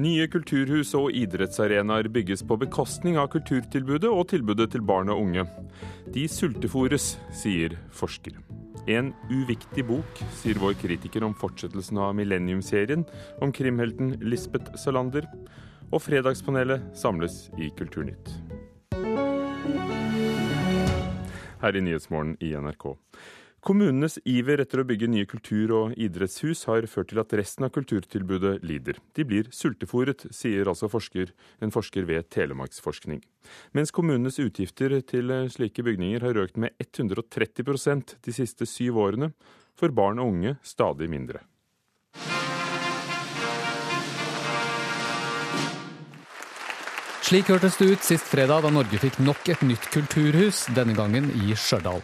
Nye kulturhus og idrettsarenaer bygges på bekostning av kulturtilbudet og tilbudet til barn og unge. De sultefòres, sier forsker. En uviktig bok, sier vår kritiker om fortsettelsen av Millennium-serien om krimhelten Lisbeth Salander. Og Fredagspanelet samles i Kulturnytt. Her i Nyhetsmorgen i NRK. Kommunenes iver etter å bygge nye kultur- og idrettshus har ført til at resten av kulturtilbudet lider. De blir sultefòret, sier altså forsker, en forsker ved Telemarksforskning. Mens kommunenes utgifter til slike bygninger har økt med 130% de siste syv årene, får barn og unge stadig mindre. Slik hørtes det ut sist fredag da Norge fikk nok et nytt kulturhus, denne gangen i Stjørdal.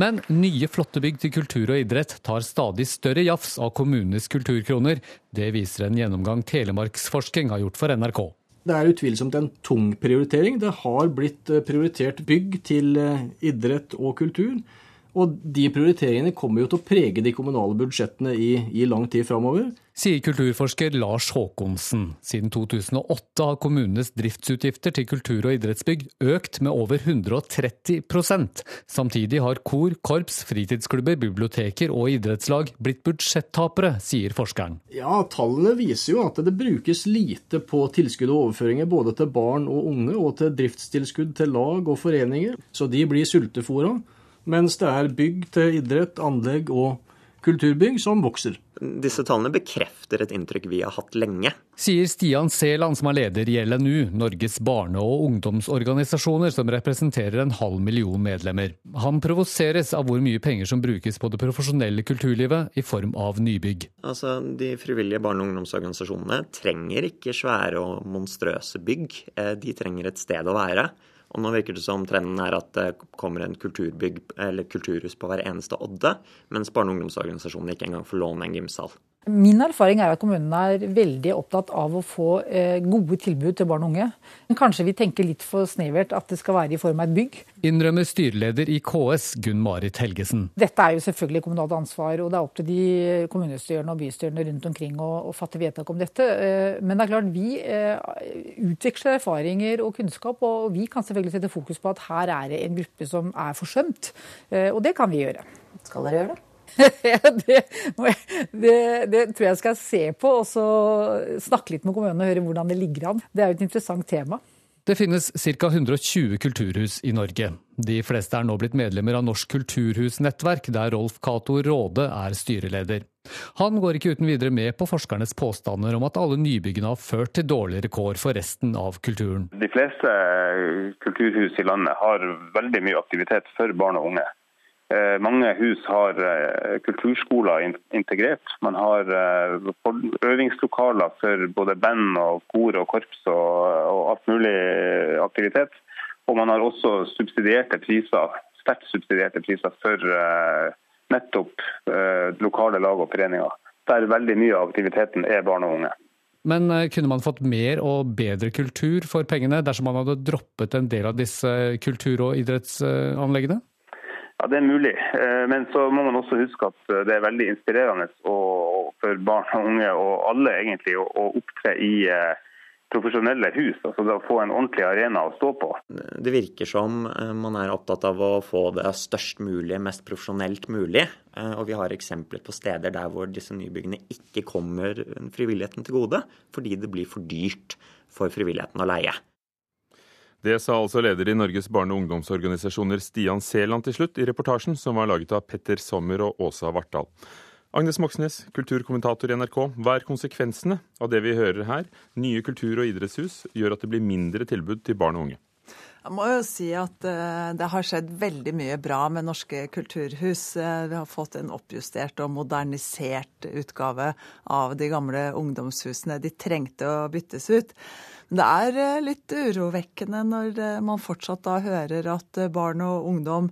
Men nye flotte bygg til kultur og idrett tar stadig større jafs av kommunenes kulturkroner. Det viser en gjennomgang Telemarksforsking har gjort for NRK. Det er utvilsomt en tung prioritering. Det har blitt eh, prioritert bygg til eh, idrett og kultur. Og de prioriteringene kommer jo til å prege de kommunale budsjettene i, i lang tid framover. Sier kulturforsker Lars Håkonsen. Siden 2008 har kommunenes driftsutgifter til kultur- og idrettsbygg økt med over 130% Samtidig har kor, korps, fritidsklubber, biblioteker og idrettslag blitt budsjettapere, sier forskeren. Ja, Tallene viser jo at det brukes lite på tilskudd og overføringer både til barn og unge, og til driftstilskudd til lag og foreninger. Så de blir sultefòra mens det er bygg til idrett, anlegg og kulturbygg som vokser. Disse tallene bekrefter et inntrykk vi har hatt lenge. Sier Stian Seland, som er leder i LNU, Norges barne- og ungdomsorganisasjoner, som representerer en halv million medlemmer. Han provoseres av hvor mye penger som brukes på det profesjonelle kulturlivet i form av nybygg. Altså, De frivillige barne- og ungdomsorganisasjonene trenger ikke svære og monstrøse bygg. Eh, de trenger et sted å være. Og nå virker det som trenden er at det kommer en kulturbygg eller kulturhus på hver eneste odde, mens barne- og ungdomsorganisasjonene ikke engang får låne en gymsal. Min erfaring er at kommunene er veldig opptatt av å få eh, gode tilbud til barn og unge. Men kanskje vi tenker litt for snevert at det skal være i form av et bygg. Innrømmer styreleder i KS Gunn-Marit Helgesen. Dette er jo selvfølgelig kommunalt ansvar, og det er opp til de kommunestyrene og bystyrene rundt omkring å, å fatte vedtak om dette. Eh, men det er klart, vi eh, utveksler erfaringer og kunnskap, og vi kan selvfølgelig sette fokus på at her er det en gruppe som er forsømt. Og det kan vi gjøre. Skal dere gjøre det? det, det, det, tror jeg skal se på og så snakke litt med kommunene og høre hvordan det ligger an. Det er jo et interessant tema. Det finnes ca. 120 kulturhus i Norge. De fleste er nå blitt medlemmer av Norsk kulturhusnettverk, der Rolf Cato Råde er styreleder. Han går ikke uten videre med på forskernes påstander om at alle nybyggene har ført til dårligere kår for resten av kulturen. De fleste kulturhus i landet har veldig mye aktivitet for barn og unge. Eh, mange hus har eh, kulturskoler integrert. Man har eh, øvingslokaler for både band, og kor og korps og, alt mulig aktivitet. Og man har også subsidierte priser, sterkt subsidierte priser for nettopp lokale lag og foreninger. Der veldig mye av aktiviteten er barn og unge. Men kunne man fått mer og bedre kultur for pengene dersom man hadde droppet en del av disse kultur- og idrettsanleggene? Ja, Det er mulig. Eh, men så må man også huske at eh, det er veldig inspirerende for barn og unge og alle egentlig å opptre i eh, profesjonelle hus. altså Å få en ordentlig arena å stå på. Det virker som man er opptatt av å få det størst mulig, mest profesjonelt mulig. Og vi har eksempler på steder der hvor disse nybyggene ikke kommer frivilligheten til gode, fordi det blir for dyrt for frivilligheten å leie. Det sa altså leder i Norges barne- og ungdomsorganisasjoner Stian Seland til slutt, i reportasjen som var laget av Petter Sommer og Åsa Vartdal. Agnes Moxnes, kulturkommentator i NRK. Hva er konsekvensene av det vi hører her? Nye kultur- og idrettshus gjør at det blir mindre tilbud til barn og unge. Jeg må jo si at eh, det har skjedd veldig mye bra med norske kulturhus. Eh, vi har fått en oppjustert og modernisert utgave av de gamle ungdomshusene. De trengte å byttes ut. Det er eh, litt urovekkende når man fortsatt da hører at barn og ungdom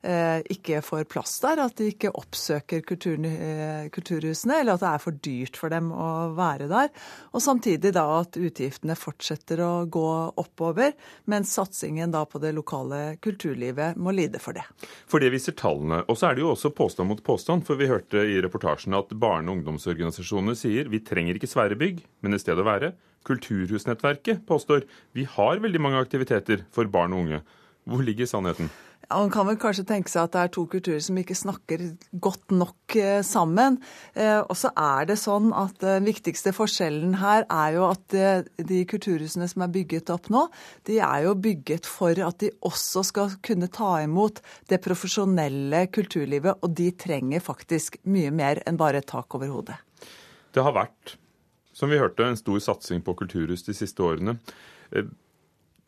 ikke får plass der, at de ikke oppsøker kultur, eh, kulturhusene, eller at det er for dyrt for dem å være der. Og samtidig da at utgiftene fortsetter å gå oppover, mens satsingen da på det lokale kulturlivet må lide for det. For det viser tallene. Og så er det jo også påstand mot påstand, for vi hørte i reportasjen at barne- og ungdomsorganisasjonene sier vi trenger ikke svære bygg, men et sted å være. Kulturhusnettverket påstår vi har veldig mange aktiviteter for barn og unge. Hvor ligger sannheten? Man kan vel kanskje tenke seg at det er to kulturer som ikke snakker godt nok eh, sammen. Eh, og så er det sånn at den viktigste forskjellen her er jo at eh, de kulturhusene som er bygget opp nå, de er jo bygget for at de også skal kunne ta imot det profesjonelle kulturlivet. Og de trenger faktisk mye mer enn bare et tak over hodet. Det har vært som vi hørte, en stor satsing på kulturhus de siste årene.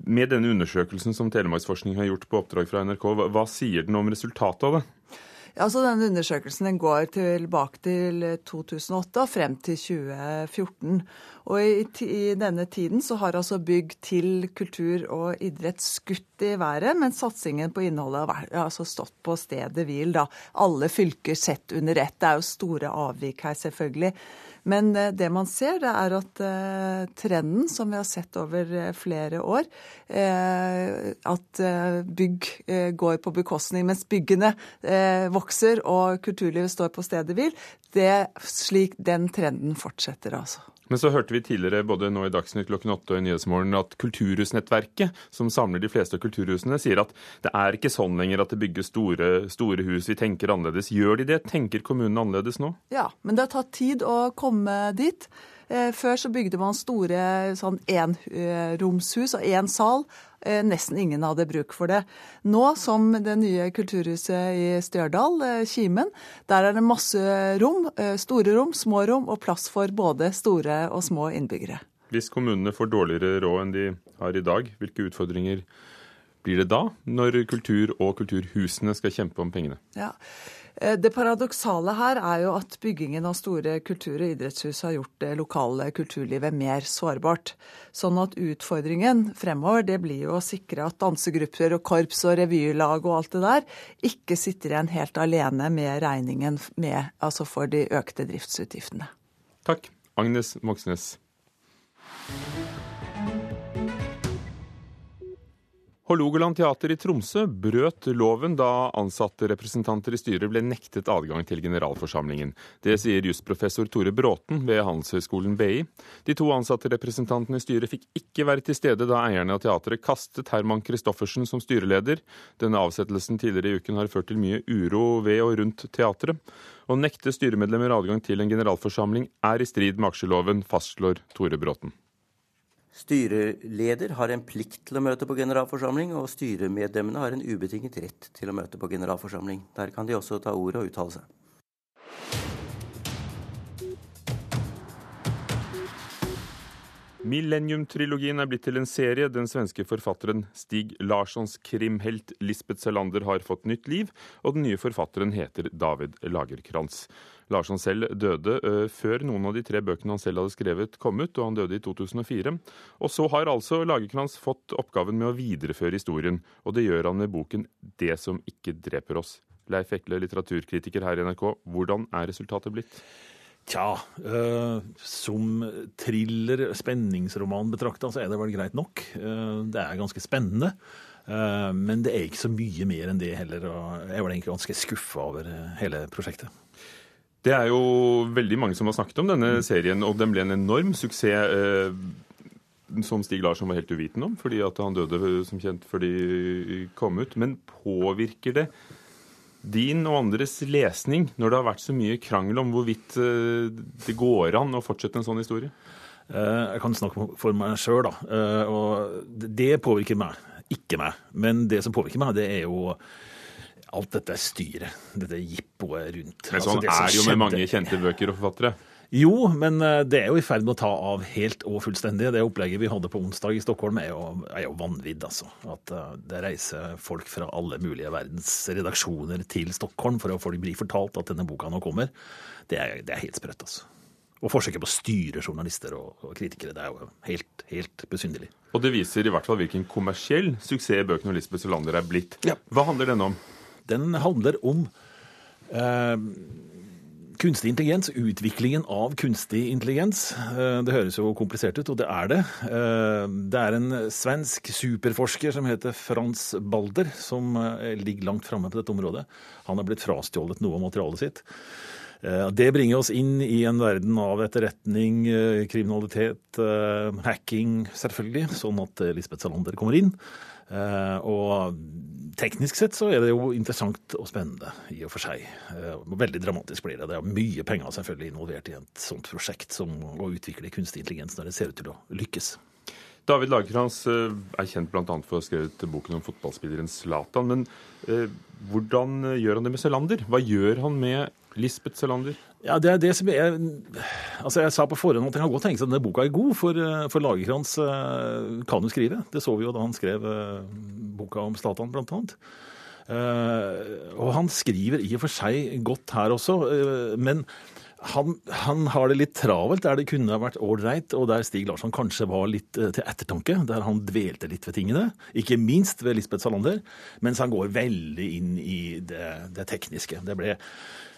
Eh, med denne undersøkelsen som Telemarksforskning har gjort på oppdrag fra NRK, hva, hva sier den om resultatet av det? Ja, så denne Undersøkelsen den går tilbake til 2008 og frem til 2014. Og i, i, denne tiden så har altså bygg til kultur og idrett skutt i været, mens satsingen på innholdet har altså stått på stedet hvil. da. Alle fylker sett under ett. Det er jo store avvik her, selvfølgelig. Men eh, det man ser, det er at eh, trenden som vi har sett over eh, flere år, at bygg går på bekostning mens byggene vokser og kulturlivet står på stedet hvil, slik den trenden fortsetter, altså. Men så hørte vi tidligere både nå i Dagsnytt klokken åtte og i Nyhetsmorgen at Kulturhusnettverket, som samler de fleste av kulturhusene, sier at det er ikke sånn lenger at det bygges store, store hus, vi tenker annerledes. Gjør de det? Tenker kommunene annerledes nå? Ja, men det har tatt tid å komme dit. Eh, før så bygde man store sånn enromshus og én sal. Eh, nesten ingen hadde bruk for det. Nå, som det nye kulturhuset i Stjørdal, eh, Kimen, der er det masse rom. Store rom, små rom og plass for både store og små innbyggere. Hvis kommunene får dårligere råd enn de har i dag, hvilke utfordringer blir det da, når kultur- og kulturhusene skal kjempe om pengene? Ja, Eh, det paradoksale her er jo at byggingen av store kultur- og idrettshus har gjort det lokale kulturlivet mer sårbart. Sånn at utfordringen fremover det blir jo å sikre at dansegrupper og korps og revylag og alt det der ikke sitter igjen helt alene med regningen med, altså for de økte driftsutgiftene. Takk, Agnes Moxnes. Hålogaland teater i Tromsø brøt loven da ansatte representanter i styret ble nektet adgang til generalforsamlingen. Det sier jusprofessor Tore Bråten ved Handelshøyskolen BI. De to ansatte representantene i styret fikk ikke være til stede da eierne av teatret kastet Herman Christoffersen som styreleder. Denne avsettelsen tidligere i uken har ført til mye uro ved og rundt teatret. Å nekte styremedlemmer adgang til en generalforsamling er i strid med aksjeloven, fastslår Tore Bråten. Styreleder har en plikt til å møte på generalforsamling, og styremedlemmene har en ubetinget rett til å møte på generalforsamling. Der kan de også ta ordet og uttale seg. Millennium-trilogien er blitt til en serie. Den svenske forfatteren Stig Larssons krimhelt Lisbeth Salander har fått nytt liv, og den nye forfatteren heter David Lagerkrantz. Larsson selv døde uh, før noen av de tre bøkene han selv hadde skrevet kom ut, og han døde i 2004. Og så har altså Lagerkrantz fått oppgaven med å videreføre historien, og det gjør han med boken 'Det som ikke dreper oss'. Leif Ekle, litteraturkritiker her i NRK, hvordan er resultatet blitt? Tja, uh, som thriller, spenningsroman betrakta, så er det vel greit nok. Uh, det er ganske spennende. Uh, men det er ikke så mye mer enn det heller, og jeg var egentlig ganske skuffa over hele prosjektet. Det er jo veldig mange som har snakket om denne serien, og den ble en enorm suksess. Som Stig Larsson var helt uviten om, fordi at han døde som kjent før de kom ut. Men påvirker det din og andres lesning når det har vært så mye krangel om hvorvidt eh, det går an å fortsette en sånn historie? Eh, jeg kan snakke for meg sjøl, da. Eh, og det påvirker meg, ikke meg. Men det som påvirker meg, det er jo alt dette styret, dette jippoet rundt. Men sånn altså, er jo med mange kjente bøker og forfattere. Jo, men eh, det er jo i ferd med å ta av helt og fullstendig. Det opplegget vi hadde på onsdag i Stockholm er jo, er jo vanvidd, altså. At uh, det reiser folk fra alle mulige verdens redaksjoner til Stockholm for å få bli fortalt at denne boka nå kommer. Det er, det er helt sprøtt, altså. Og forsøket på å styre journalister og, og, kritikere, det er jo helt, helt besynderlig. Og det viser i hvert fall hvilken kommersiell suksess bøkene om Lisbeth Solander er blitt. Ja. Hva handler denne om? Den handler om eh, kunstig intelligens, utviklingen av kunstig intelligens. Eh, det høres jo komplisert ut, og det er det. Eh, det er en svensk superforsker som heter Frans Balder, som eh, ligger langt framme på dette området. Han har blitt frastjålet noe av materialet sitt. Det bringer oss inn i en verden av etterretning, kriminalitet, hacking, selvfølgelig, sånn at Lisbeth Salander kommer inn. Og teknisk sett så er det jo interessant og spennende i og for seg. Eh, veldig dramatisk blir det. Det er mye penger selvfølgelig involvert i et sånt prosjekt som å utvikle kunstig intelligens når det ser ut til å lykkes. David Lagerkrantz eh, er kjent bl.a. for å ha skrevet boken om fotballspilleren Zlatan. Men eh, hvordan gjør han det med Selander? Hva gjør han med Lisbeth Selander? Ja, det er det som er Altså, Jeg sa på forhånd at jeg kan godt tenke seg at denne boka er god, for, eh, for Lagerkrantz uh, kan jo skrive. Det så vi jo da han skrev uh, boka om Statan, blant annet. Og han skriver i og for seg godt her også, men han, han, har det litt travelt der det kunne ha vært ålreit, og der Stig Larsson kanskje var litt til ettertanke. Der han dvelte litt ved tingene. Ikke minst ved Lisbeth Salander, mens han går veldig inn i det, det tekniske. Det ble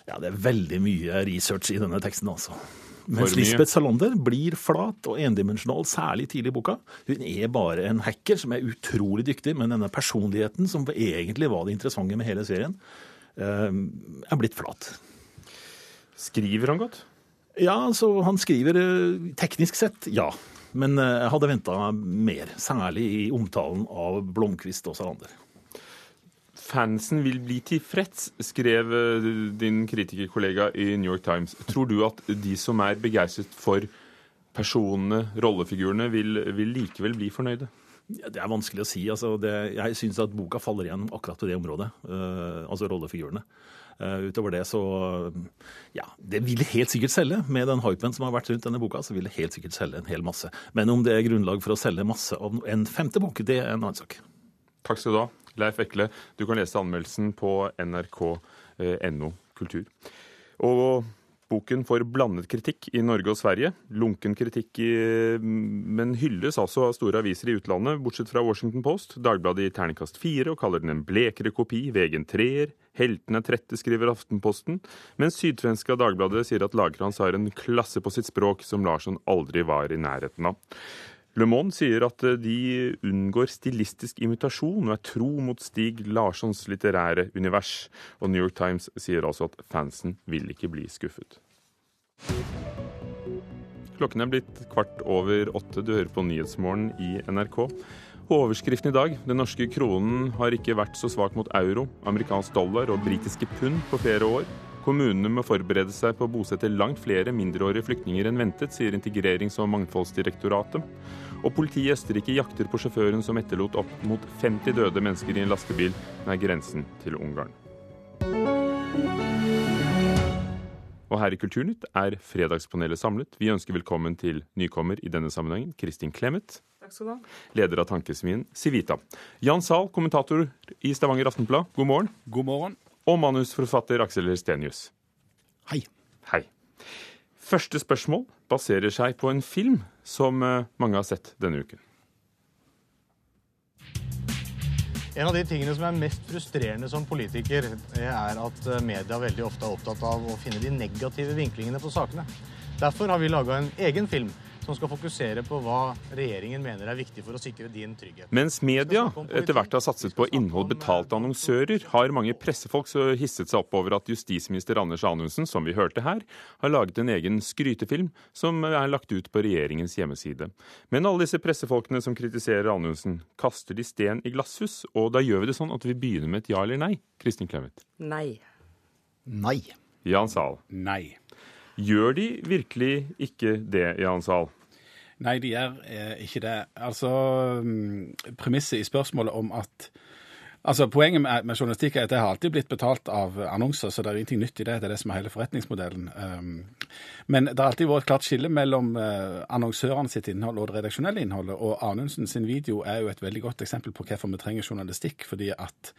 ja, det er veldig mye research i denne teksten, altså. Mens Lisbeth Salander blir flat og endimensjonal, særlig tidlig i boka. Hun er bare en hacker som er utrolig dyktig, men denne personligheten, som egentlig var det interessante med hele serien, eh, er blitt flat. Skriver han godt? Ja, altså han skriver eh, teknisk sett, ja. Men eh, jeg hadde venta mer, særlig i omtalen av Blomkvist og Salander fansen vil bli tilfreds, skrev eh, din kritikerkollega i New York Times. Tror du at de som er begeistret for personene, rollefigurene, vil, vil likevel bli fornøyde? Ja, det er vanskelig å si. Altså, det, jeg syns at boka faller igjennom akkurat på det området. Uh, altså rollefigurene. Uh, utover det så Ja, det vil helt sikkert selge. Med den hypen som har vært rundt denne boka, så vil det helt sikkert selge en hel masse. Men om det er grunnlag for å selge masse av en femte bok, det er en annen sak. Takk skal du ha. Leif Ekle, du kan lese anmeldelsen på nrk.no kultur. Og boken får blandet kritikk i Norge og Sverige. Lunken kritikk, i, men hylles altså av store aviser i utlandet, bortsett fra Washington Post. Dagbladet i terningkast fire og kaller den en blekere kopi. Vegen treer. Heltene er trette, skriver Aftenposten. Mens Sydsvenska Dagbladet sier at Lagerhans har en klasse på sitt språk som Larsson aldri var i nærheten av. Le Monde sier at eh, de unngår stilistisk imitasjon og er tro mot Stig Larssons litterære univers. Og New York Times sier altså at fansen vil ikke bli skuffet. Klokken er blitt kvart over åtte. Du hører på Nyhetsmorgen i NRK. Overskriften i dag den norske kronen har ikke vært så svak mot euro, amerikansk dollar og britiske pund på flere år. Kommunene må forberede seg på å bosette langt flere mindreårige flyktninger enn ventet, sier Integrerings- og mangfoldsdirektoratet. Og politiet i Østerrike jakter på sjåføren som etterlot opp mot 50 døde mennesker i en lastebil nær grensen til Ungarn. Og her i Kulturnytt er Fredagspanelet samlet. Vi ønsker velkommen til nykommer i denne sammenhengen, Kristin Clemet. Takk skal du ha. Leder av Tankesmien Civita. Jan Zahl, kommentator i Stavanger Aftenblad, god morgen. God morgen. Og manusforfatter Aksel Stenius. Hei. Hei. Første spørsmål baserer seg på en film som eh, mange har sett denne uken. En av de tingene som er mest frustrerende som politiker, er at eh, media veldig ofte er opptatt av å finne de negative vinklingene på sakene. Derfor har vi laga en egen film som skal fokusere på hva regjeringen mener er viktig for å sikre din trygghet. Mens media etter hvert har satset på innhold betalt av annonsører, har mange pressefolk så hisset seg opp over at justisminister Anders Anundsen, som vi hørte her, har laget en egen skrytefilm som er lagt ut på regjeringens hjemmeside. Men alle disse pressefolkene som kritiserer Anundsen, kaster de sten i glasshus, og da gjør vi det sånn at vi begynner med et ja eller nei. Kristin Clemet? Nei. Nei. Jan Sahl. Nei. Gjør de virkelig ikke det, Jan Sahl? Nei, de gjør eh, ikke det. Altså, mm, Premisset i spørsmålet om at Altså, Poenget med, med, journalistikk er at det har alltid blitt betalt av annonser, så det er ingenting nytt i det. Det er det som er hele forretningsmodellen. Um, men det har alltid vært et klart skille mellom uh, annonsørene sitt innhold og det redaksjonelle innholdet. Og Anundsen sin video er jo et veldig godt eksempel på hvorfor vi trenger journalistikk. fordi at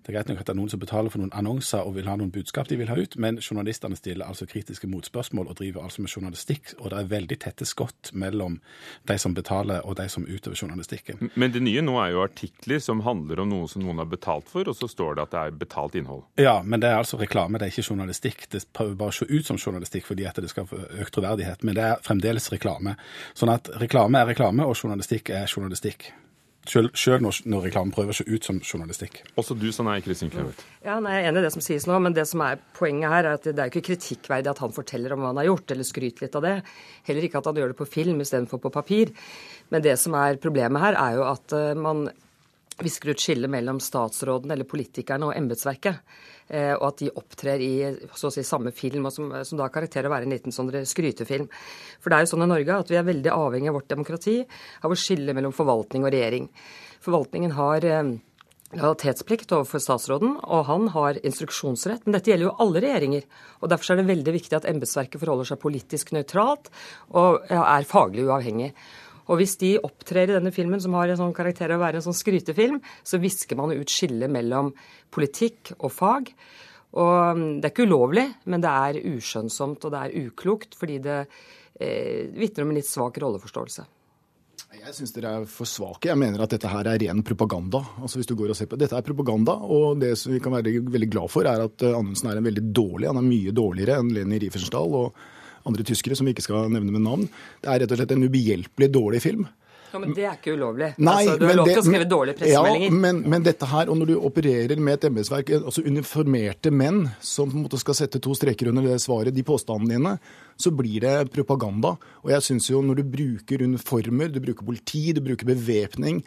det er greit nok at det er noen som betaler for noen annonser og vil ha noen budskap de vil ha ut, men journalistene stiller altså kritiske motspørsmål og driver altså med journalistikk. Og det er veldig tette skott mellom de som betaler og de som utøver journalistikken. Men det nye nå er jo artikler som handler om noe som noen har betalt for, og så står det at det er betalt innhold. Ja, men det er altså reklame, det er ikke journalistikk. Det prøver bare å se ut som journalistikk fordi at det skal få økt troverdighet, men det er fremdeles reklame. Sånn at reklame er reklame, og journalistikk er journalistikk. Selv når, når reklame prøver å se ut som journalistikk. Også du sa nei, Kristin Clemet. Ja, nei, Jeg er enig i det som sies nå, men det som er poenget her er at det er jo ikke kritikkverdig at han forteller om hva han har gjort, eller skryter litt av det. Heller ikke at han gjør det på film istedenfor på papir. Men det som er problemet her, er jo at uh, man visker ut skillet mellom statsråden eller politikerne og embetsverket. Eh, og at de opptrer i si samme film, og som, som da karakterer å være en liten sånn skrytefilm. For det er jo sånn i Norge at vi er veldig avhengig av vårt demokrati, av å skille mellom forvaltning og regjering. Forvaltningen har eh, lojalitetsplikt overfor statsråden, og han har instruksjonsrett. Men dette gjelder jo alle regjeringer. og Derfor er det veldig viktig at embetsverket forholder seg politisk nøytralt og er faglig uavhengig. Og hvis de opptrer i denne filmen, som har en sånn karakter av å være en sånn skrytefilm, så visker man ut skillet mellom politikk og fag. Og mm, det er ikke ulovlig, men det er uskjønnsomt og det er uklokt, fordi det eh, vitner om en litt svak rolleforståelse. Jeg syns dere er for svake. Jeg mener at dette her er ren propaganda. Altså hvis du går og ser på, Dette er propaganda, og det som vi kan være veldig glad for, er at Anundsen er en veldig dårlig. Han er mye dårligere enn Leni Riefenstahl. og andre tyskere som vi ikke skal nevne med navn. Det er rett og slett en ubehjelpelig dårlig film. Ja, Men det er ikke ulovlig. Nei, altså, du har lov til å skrive dårlige pressemeldinger. Ja, men, men, dette her, og når du opererer med et embetsverk, altså uniformerte menn som på en måte skal sette to streker under det svaret, de påstandene dine, så blir det propaganda. Og jeg syns jo når du bruker uniformer, du bruker politi, du bruker bevæpning,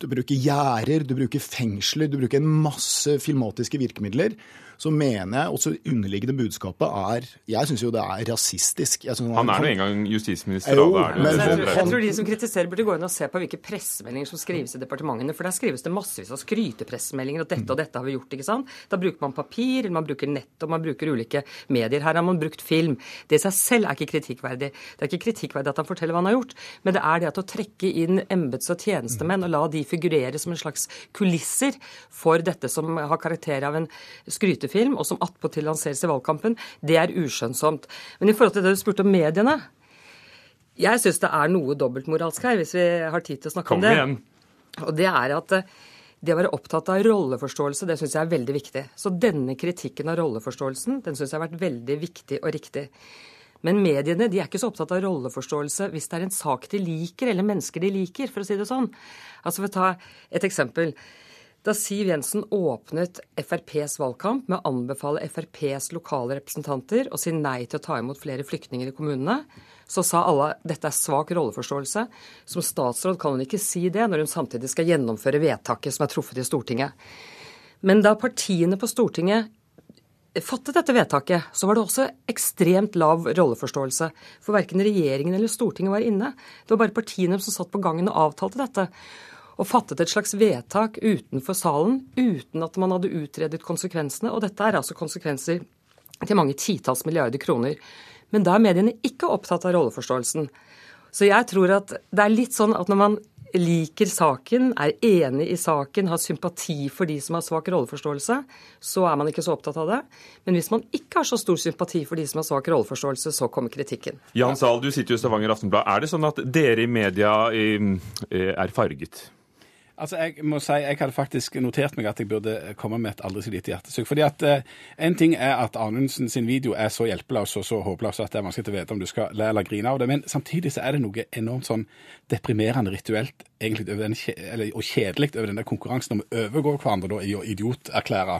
du bruker gjerder, du bruker fengsler, du bruker en masse filmatiske virkemidler så mener jeg også underliggende budskapet er Jeg syns jo det er rasistisk. han, han er nå engang justisminister. Jo, men, jeg, tror, jeg tror de som kritiserer, burde gå inn og se på hvilke pressemeldinger som skrives i departementene. For der skrives det massevis av skrytepressemeldinger, og dette og dette har vi gjort. ikke sant? Da bruker man papir, eller man bruker nett, og man bruker ulike medier. Her har man brukt film. Det i seg selv er ikke kritikkverdig. Det er ikke kritikkverdig at han forteller hva han har gjort, men det er det at å trekke inn embets- og tjenestemenn og la de figurere som en slags kulisser for dette som har karakter av en skrytefilm, film, og som attpåtil lanseres i valgkampen, det er uskjønnsomt. Men i forhold til det du spurte om mediene Jeg syns det er noe dobbeltmoralsk her, hvis vi har tid til å snakke Kom om det. Igjen. Og det er at eh, det å være opptatt av rolleforståelse, det syns jeg er veldig viktig. Så denne kritikken av rolleforståelsen, den syns jeg har vært veldig viktig og riktig. Men mediene de er ikke så opptatt av rolleforståelse hvis det er en sak de liker, eller mennesker de liker, for å si det sånn. Altså For å ta et eksempel. Da Siv Jensen åpnet FrPs valgkamp med å anbefale FrPs lokale representanter å si nei til å ta imot flere flyktninger i kommunene, så sa alle dette er svak rolleforståelse. Som statsråd kan hun ikke si det når hun samtidig skal gjennomføre vedtaket som er truffet i Stortinget. Men da partiene på Stortinget fattet dette vedtaket, så var det også ekstremt lav rolleforståelse. For verken regjeringen eller Stortinget var inne. Det var bare partiene som satt på gangen og avtalte dette og fattet et slags vedtak utenfor salen uten at man hadde utredet konsekvensene. Og dette er altså konsekvenser til mange titalls milliarder kroner. Men da er mediene ikke opptatt av rolleforståelsen. Så jeg tror at det er litt sånn at når man liker saken, er enig i saken, har sympati for de som har svak rolleforståelse, så er man ikke så opptatt av det. Men hvis man ikke har så stor sympati for de som har svak rolleforståelse, så kommer kritikken. Jan Sahl, du sitter jo i Stavanger Aftenblad. Er det sånn at dere i media eh, er farget? Altså, Jeg må si, jeg hadde faktisk notert meg at jeg burde komme med et aldri så lite hjertesukk. Fordi at eh, En ting er at Anundsen sin video er så hjelpeløs og så håpløs at det er vanskelig å vite om du skal le eller grine av det. Men samtidig så er det noe enormt sånn deprimerende rituelt egentlig den, eller, og kjedelig over den der konkurransen om å overgå hverandre da, i å idioterklære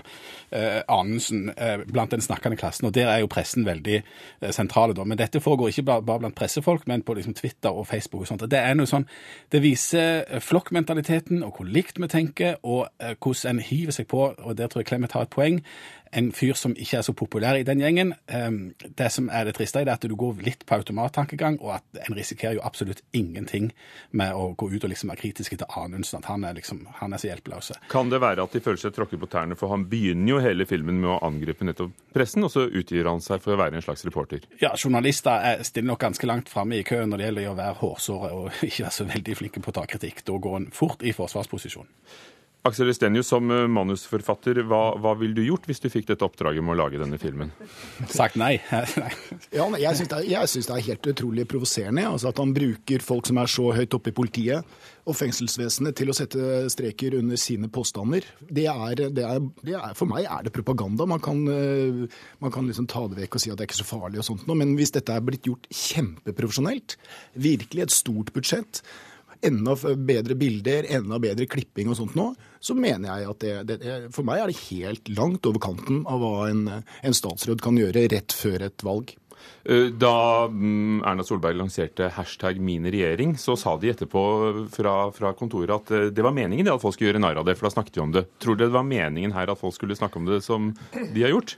eh, Anundsen eh, blant den snakkende klassen. Og der er jo pressen veldig eh, sentrale, da. Men dette foregår ikke bare, bare blant pressefolk, men på liksom, Twitter og Facebook og sånt. Det er noe sånn, det viser eh, flokkmentaliteten hvor likt vi tenker, og eh, hvordan en hiver seg på, og der tror jeg Clemet har et poeng, en fyr som ikke er så populær i den gjengen. Ehm, det som er det triste, er at du går litt på automattankegang, og at en risikerer jo absolutt ingenting med å gå ut og liksom være kritiske til Anundsen, at han er, liksom, han er så hjelpeløs. Kan det være at de føler seg tråkket på tærne, for han begynner jo hele filmen med å angripe nettopp pressen, og så utgir han seg for å være en slags reporter? Ja, journalister stiller nok ganske langt framme i køen når det gjelder å være hårsåre og ikke være så veldig flinke på å ta kritikk. Da går en fort i forsvarsposisjon. Aksel Estenius, som eh, manusforfatter, hva, hva ville du gjort hvis du fikk dette oppdraget med å lage denne filmen? Sagt nei. ja, jeg syns det, det, er helt utrolig provoserende altså at han bruker folk som er så høyt oppe i politiet og fengselsvesenet til å sette streker under sine påstander. Det er, det er, det er, for meg er det propaganda. Man kan, eh, man kan liksom ta det vekk og si at det er ikke så farlig og sånt noe, men hvis dette er blitt gjort kjempeprofesjonelt, virkelig et stort budsjett, enda bedre bilder, enda bedre klipping og sånt nå, så mener jeg at det, det, For meg er det helt langt over kanten av hva en, en statsråd kan gjøre rett før et valg. Eh, da mm, Erna Solberg lanserte hashtag 'min regjering', så sa de etterpå fra, fra, kontoret at eh, det var meningen det at folk skulle gjøre narr av det, for da snakket vi om det. Tror dere det var meningen her at folk skulle snakke om det som de har gjort?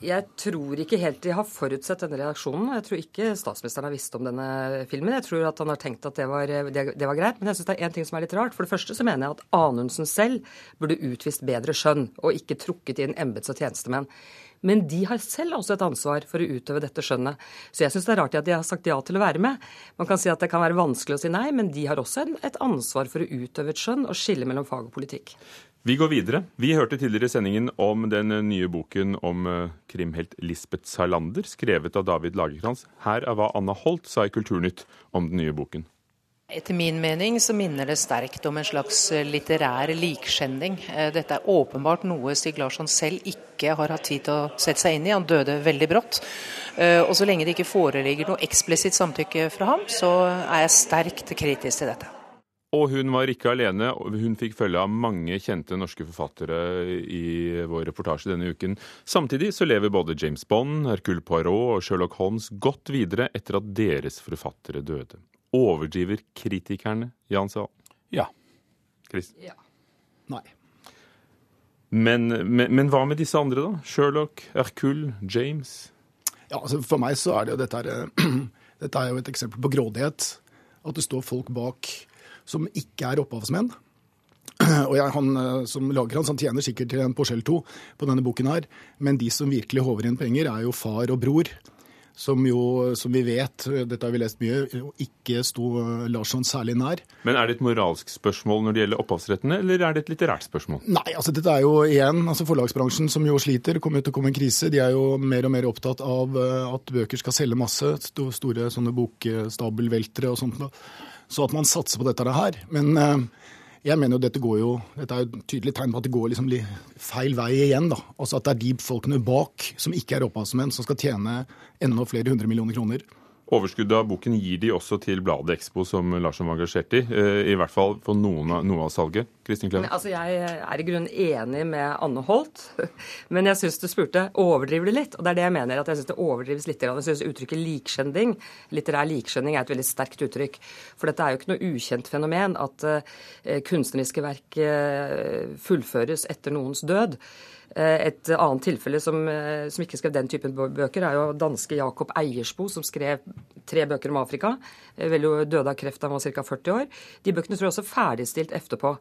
Jeg tror ikke helt de har forutsett denne reaksjonen. Jeg tror ikke statsministeren har visst om denne filmen. Jeg tror at han har tenkt at det var, det, det var greit. Men jeg syns det er én ting som er litt rart. For det første så mener jeg at Anundsen selv burde utvist bedre skjønn, og ikke trukket inn embets- og tjenestemenn. Men de har selv også et ansvar for å utøve dette skjønnet. Så jeg syns det er rart at de har sagt ja til å være med. Man kan si at det kan være vanskelig å si nei, men de har også et ansvar for å utøve et skjønn og skille mellom fag og politikk. Vi går videre. Vi hørte tidligere i sendingen om den nye boken om eh, krimhelt Lisbeth Salander, skrevet av David Lagerkrantz. Her er hva Anna Holt sa i Kulturnytt om den nye boken. Etter min mening så minner det sterkt om en slags eh, litterær likskjending. Eh, dette er åpenbart noe Stig Larsson selv ikke har hatt tid til å sette seg inn i. Han døde veldig brått. Og så lenge det ikke foreligger noe eksplisitt samtykke fra ham, så er jeg sterkt kritisk til dette. Og hun var ikke alene. Hun fikk følge av mange kjente norske forfattere i vår reportasje denne uken. Samtidig så lever både James Bond, Hercule Poirot og Sherlock Holmes godt videre etter at deres forfattere døde. Overdriver kritikerne, Jan Sahl? Ja. Chris? Ja. Nei. Men, men, men, hva med disse andre, da? Sherlock, Hercule, James? Ja, altså For meg så er det jo dette, her, dette er jo et eksempel på grådighet. At det står folk bak som ikke er opphavsmenn. Og jeg, han eh, som lager hans, han tjener sikkert til en forskjell 2 på denne boken her. Men de som virkelig håver inn penger, er jo far og bror. Som jo, som vi vet, dette har vi lest mye, ikke sto Larsson særlig nær. Men er det et moralsk spørsmål når det gjelder opphavsrettene, eller er det et litterært spørsmål? Nei, altså dette er jo igjen altså forlagsbransjen som jo sliter, kommer til å komme en krise. De er jo mer og mer opptatt av eh, at bøker skal selge masse. Store sånne bokstabelveltere og sånt. Så at man satser på dette her. Men eh, jeg mener jo dette går jo Dette er et tydelig tegn på at det går liksom feil vei igjen. da. Altså At det er de folkene bak som ikke er opphavsmenn, som skal tjene enda flere hundre millioner kroner. Overskuddet av boken gir de også til bladet Expo, som Larsson var engasjert i. Eh, I hvert fall for noen noe av salget. Kristin Kleven? Altså, jeg er i grunnen enig med Anne Holt, men jeg syns du spurte overdriver det litt. Og det er det jeg mener, at jeg syns det overdrives litt. Jeg syns uttrykket likskjending, litterær likskjending, er et veldig sterkt uttrykk. For dette er jo ikke noe ukjent fenomen at uh, kunstneriske verk uh, fullføres etter noens død. Eh, et annet tilfelle som, eh, som, ikke skrev den typen bøker, er jo danske Jakob Eiersbo, som skrev tre bøker om Afrika. Vel jo døde av kreft da han var ca. 40 år. De bøkene tror jeg også ferdigstilt etterpå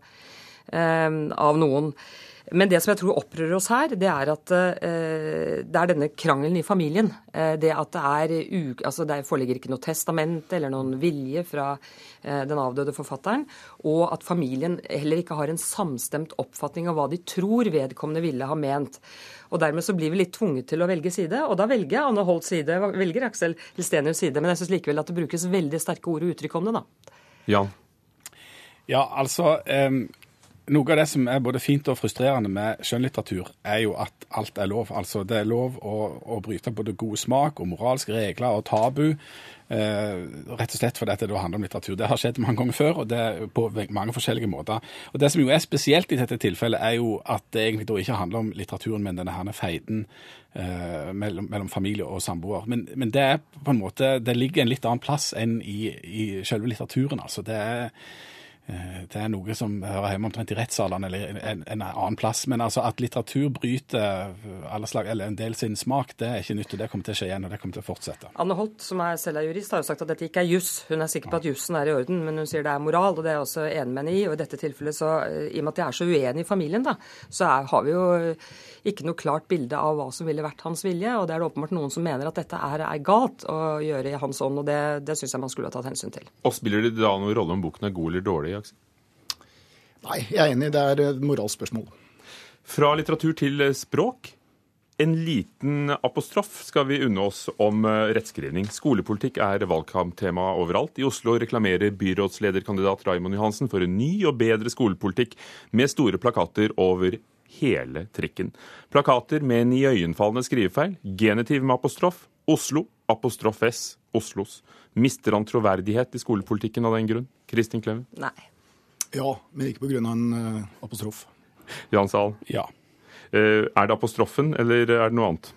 av noen. Men det som jeg tror opprører oss her, det er at eh, det er denne krangelen i familien. Eh, det at det er altså det foreligger ikke noe testament eller noen vilje fra eh, den avdøde forfatteren, og at familien heller ikke har en samstemt oppfatning av hva de tror vedkommende ville ha ment. Og Dermed så blir vi litt tvunget til å velge side, og da velger Anne Holts side, velger Aksel Hilstenius side, men jeg syns likevel at det brukes veldig sterke ord og uttrykk om det, da. Ja. Ja, altså... Noe av det som er både fint og frustrerende med skjønnlitteratur, er jo at alt er lov. Altså Det er lov å, å bryte både god smak og moralske regler og tabu. Eh, rett og slett fordi det handler om litteratur. Det har skjedd mange ganger før, og det er på mange forskjellige måter. Og Det som jo er spesielt i dette tilfellet, er jo at det egentlig da ikke handler om litteraturen, men denne her feiden eh, mellom, mellom, familie og samboer. Men, men, det er på en måte, det ligger en litt annen plass enn i, i selve litteraturen. altså. Det er det er noe som hører hjemme omtrent i rettssalene eller en, en, annen plass. Men altså at litteratur bryter alle slag, eller en del sin smak, det er ikke nytt. og Det kommer til å skje igjen, og det kommer til å fortsette. Anne Holt, som er selv er jurist, har jo sagt at dette ikke er juss. Hun er sikker på at jussen er i orden, men hun sier det er moral, og det er jeg også enig med henne i. Og i dette tilfellet, så, eh, i og med at de er så uenige i familien, da, så er, har vi jo ikke noe klart bilde av hva som ville vært hans vilje. Og det er det åpenbart noen som mener at dette er, er galt å gjøre i hans ånd, og det, det syns jeg man skulle ha tatt hensyn til. Og Spiller det da noen rolle om boken er god eller dårlig? Aksel? Nei, jeg er enig. Det er et moralspørsmål. Fra litteratur til språk. En liten apostrof skal vi unne oss om eh, rettskrivning. Skolepolitikk er valgkamptema overalt. I Oslo reklamerer byrådslederkandidat Raymond Johansen for en ny og bedre skolepolitikk med store plakater over hele trikken. Plakater med en iøynefallende skrivefeil, genitiv med apostrof, Oslo, apostrof S, Oslos. Mister han troverdighet i skolepolitikken av den grunn? Kristin Cleven? Nei. Ja, men ikke pga. en uh, apostrof. Jan Sahl? Ja. Uh, er det apostrofen, eller er det noe annet?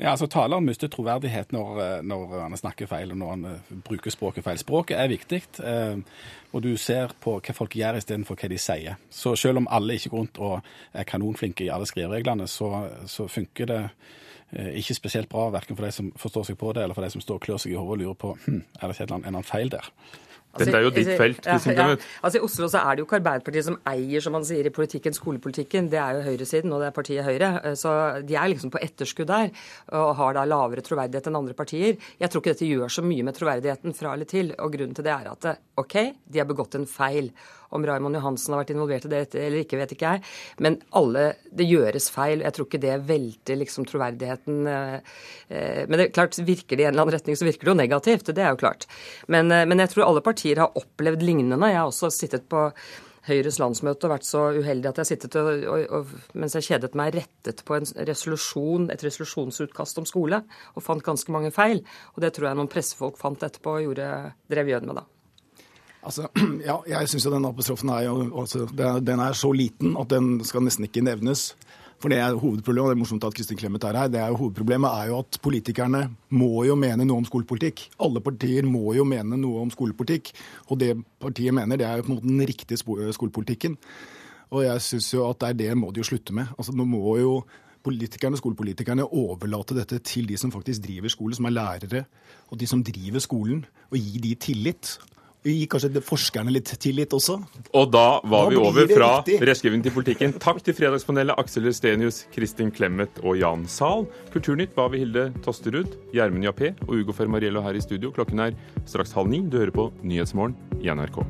Ja, altså Taleren mister troverdighet når, når, han snakker feil og når han bruker språket feil. Språket er viktig, eh, og du ser på hva folk gjør istedenfor hva de sier. Så selv om alle ikke går rundt og er kanonflinke i alle skrivereglene, så, så funker det eh, ikke spesielt bra, verken for de som forstår seg på det, eller for de som står og klør seg i hodet og lurer på hm, er det ikke en eller annen feil der. Dette er jo ditt altså, felt. Ja, ja. Altså I Oslo så er det jo ikke Arbeiderpartiet som eier, som man sier i politikken, skolepolitikken. Det er jo høyresiden, og det er partiet Høyre. Eh, så de er liksom på etterskudd der, og har da lavere troverdighet enn andre partier. Jeg tror ikke dette gjør så mye med troverdigheten fra eller til, og grunnen til det er at OK, de har begått en feil. Om Raymond Johansen har vært involvert i det eller ikke, vet ikke jeg. Men alle, det gjøres feil. Jeg tror ikke det velter liksom troverdigheten. Eh, eh, men det klart, virker det i en eller annen retning, så virker det jo negativt. Det er jo klart. Men, eh, men jeg tror alle partier har opplevd lignende. Jeg har også sittet på Høyres landsmøte og vært så uheldig at jeg sittet og, og, og, mens jeg kjedet meg, rettet på en resolusjon, et resolusjonsutkast om skole, og fant ganske mange feil. Og det tror jeg noen pressefolk fant etterpå og gjorde, drev gjøn med da. Altså, ja, jeg syns jo den apostrofen er, jo, altså, den er så liten at den skal nesten ikke nevnes. For det er hovedproblemet, og det er morsomt at Kristin Clemet er her, det er jo hovedproblemet er jo at politikerne må jo mene noe om skolepolitikk. Alle partier må jo mene noe om skolepolitikk. Og det partiet mener, det er jo på en måte den riktige skolepolitikken. Og jeg syns jo at det er det må de jo slutte med. Altså Nå må jo politikerne, skolepolitikerne overlate dette til de som faktisk driver skole, som er lærere, og de som driver skolen, og gi de tillit. Gi kanskje forskerne litt tillit også. Og da var da vi over fra rettskriving til politikken. Takk til Fredagspanelet Aksel Restenius, Kristin Clemet og Jan Zahl. Kulturnytt var vi Hilde Tosterud, Gjermund Jappé og Ugo Fermariello her i studio. Klokken er straks halv ni. Du hører på Nyhetsmorgen i NRK.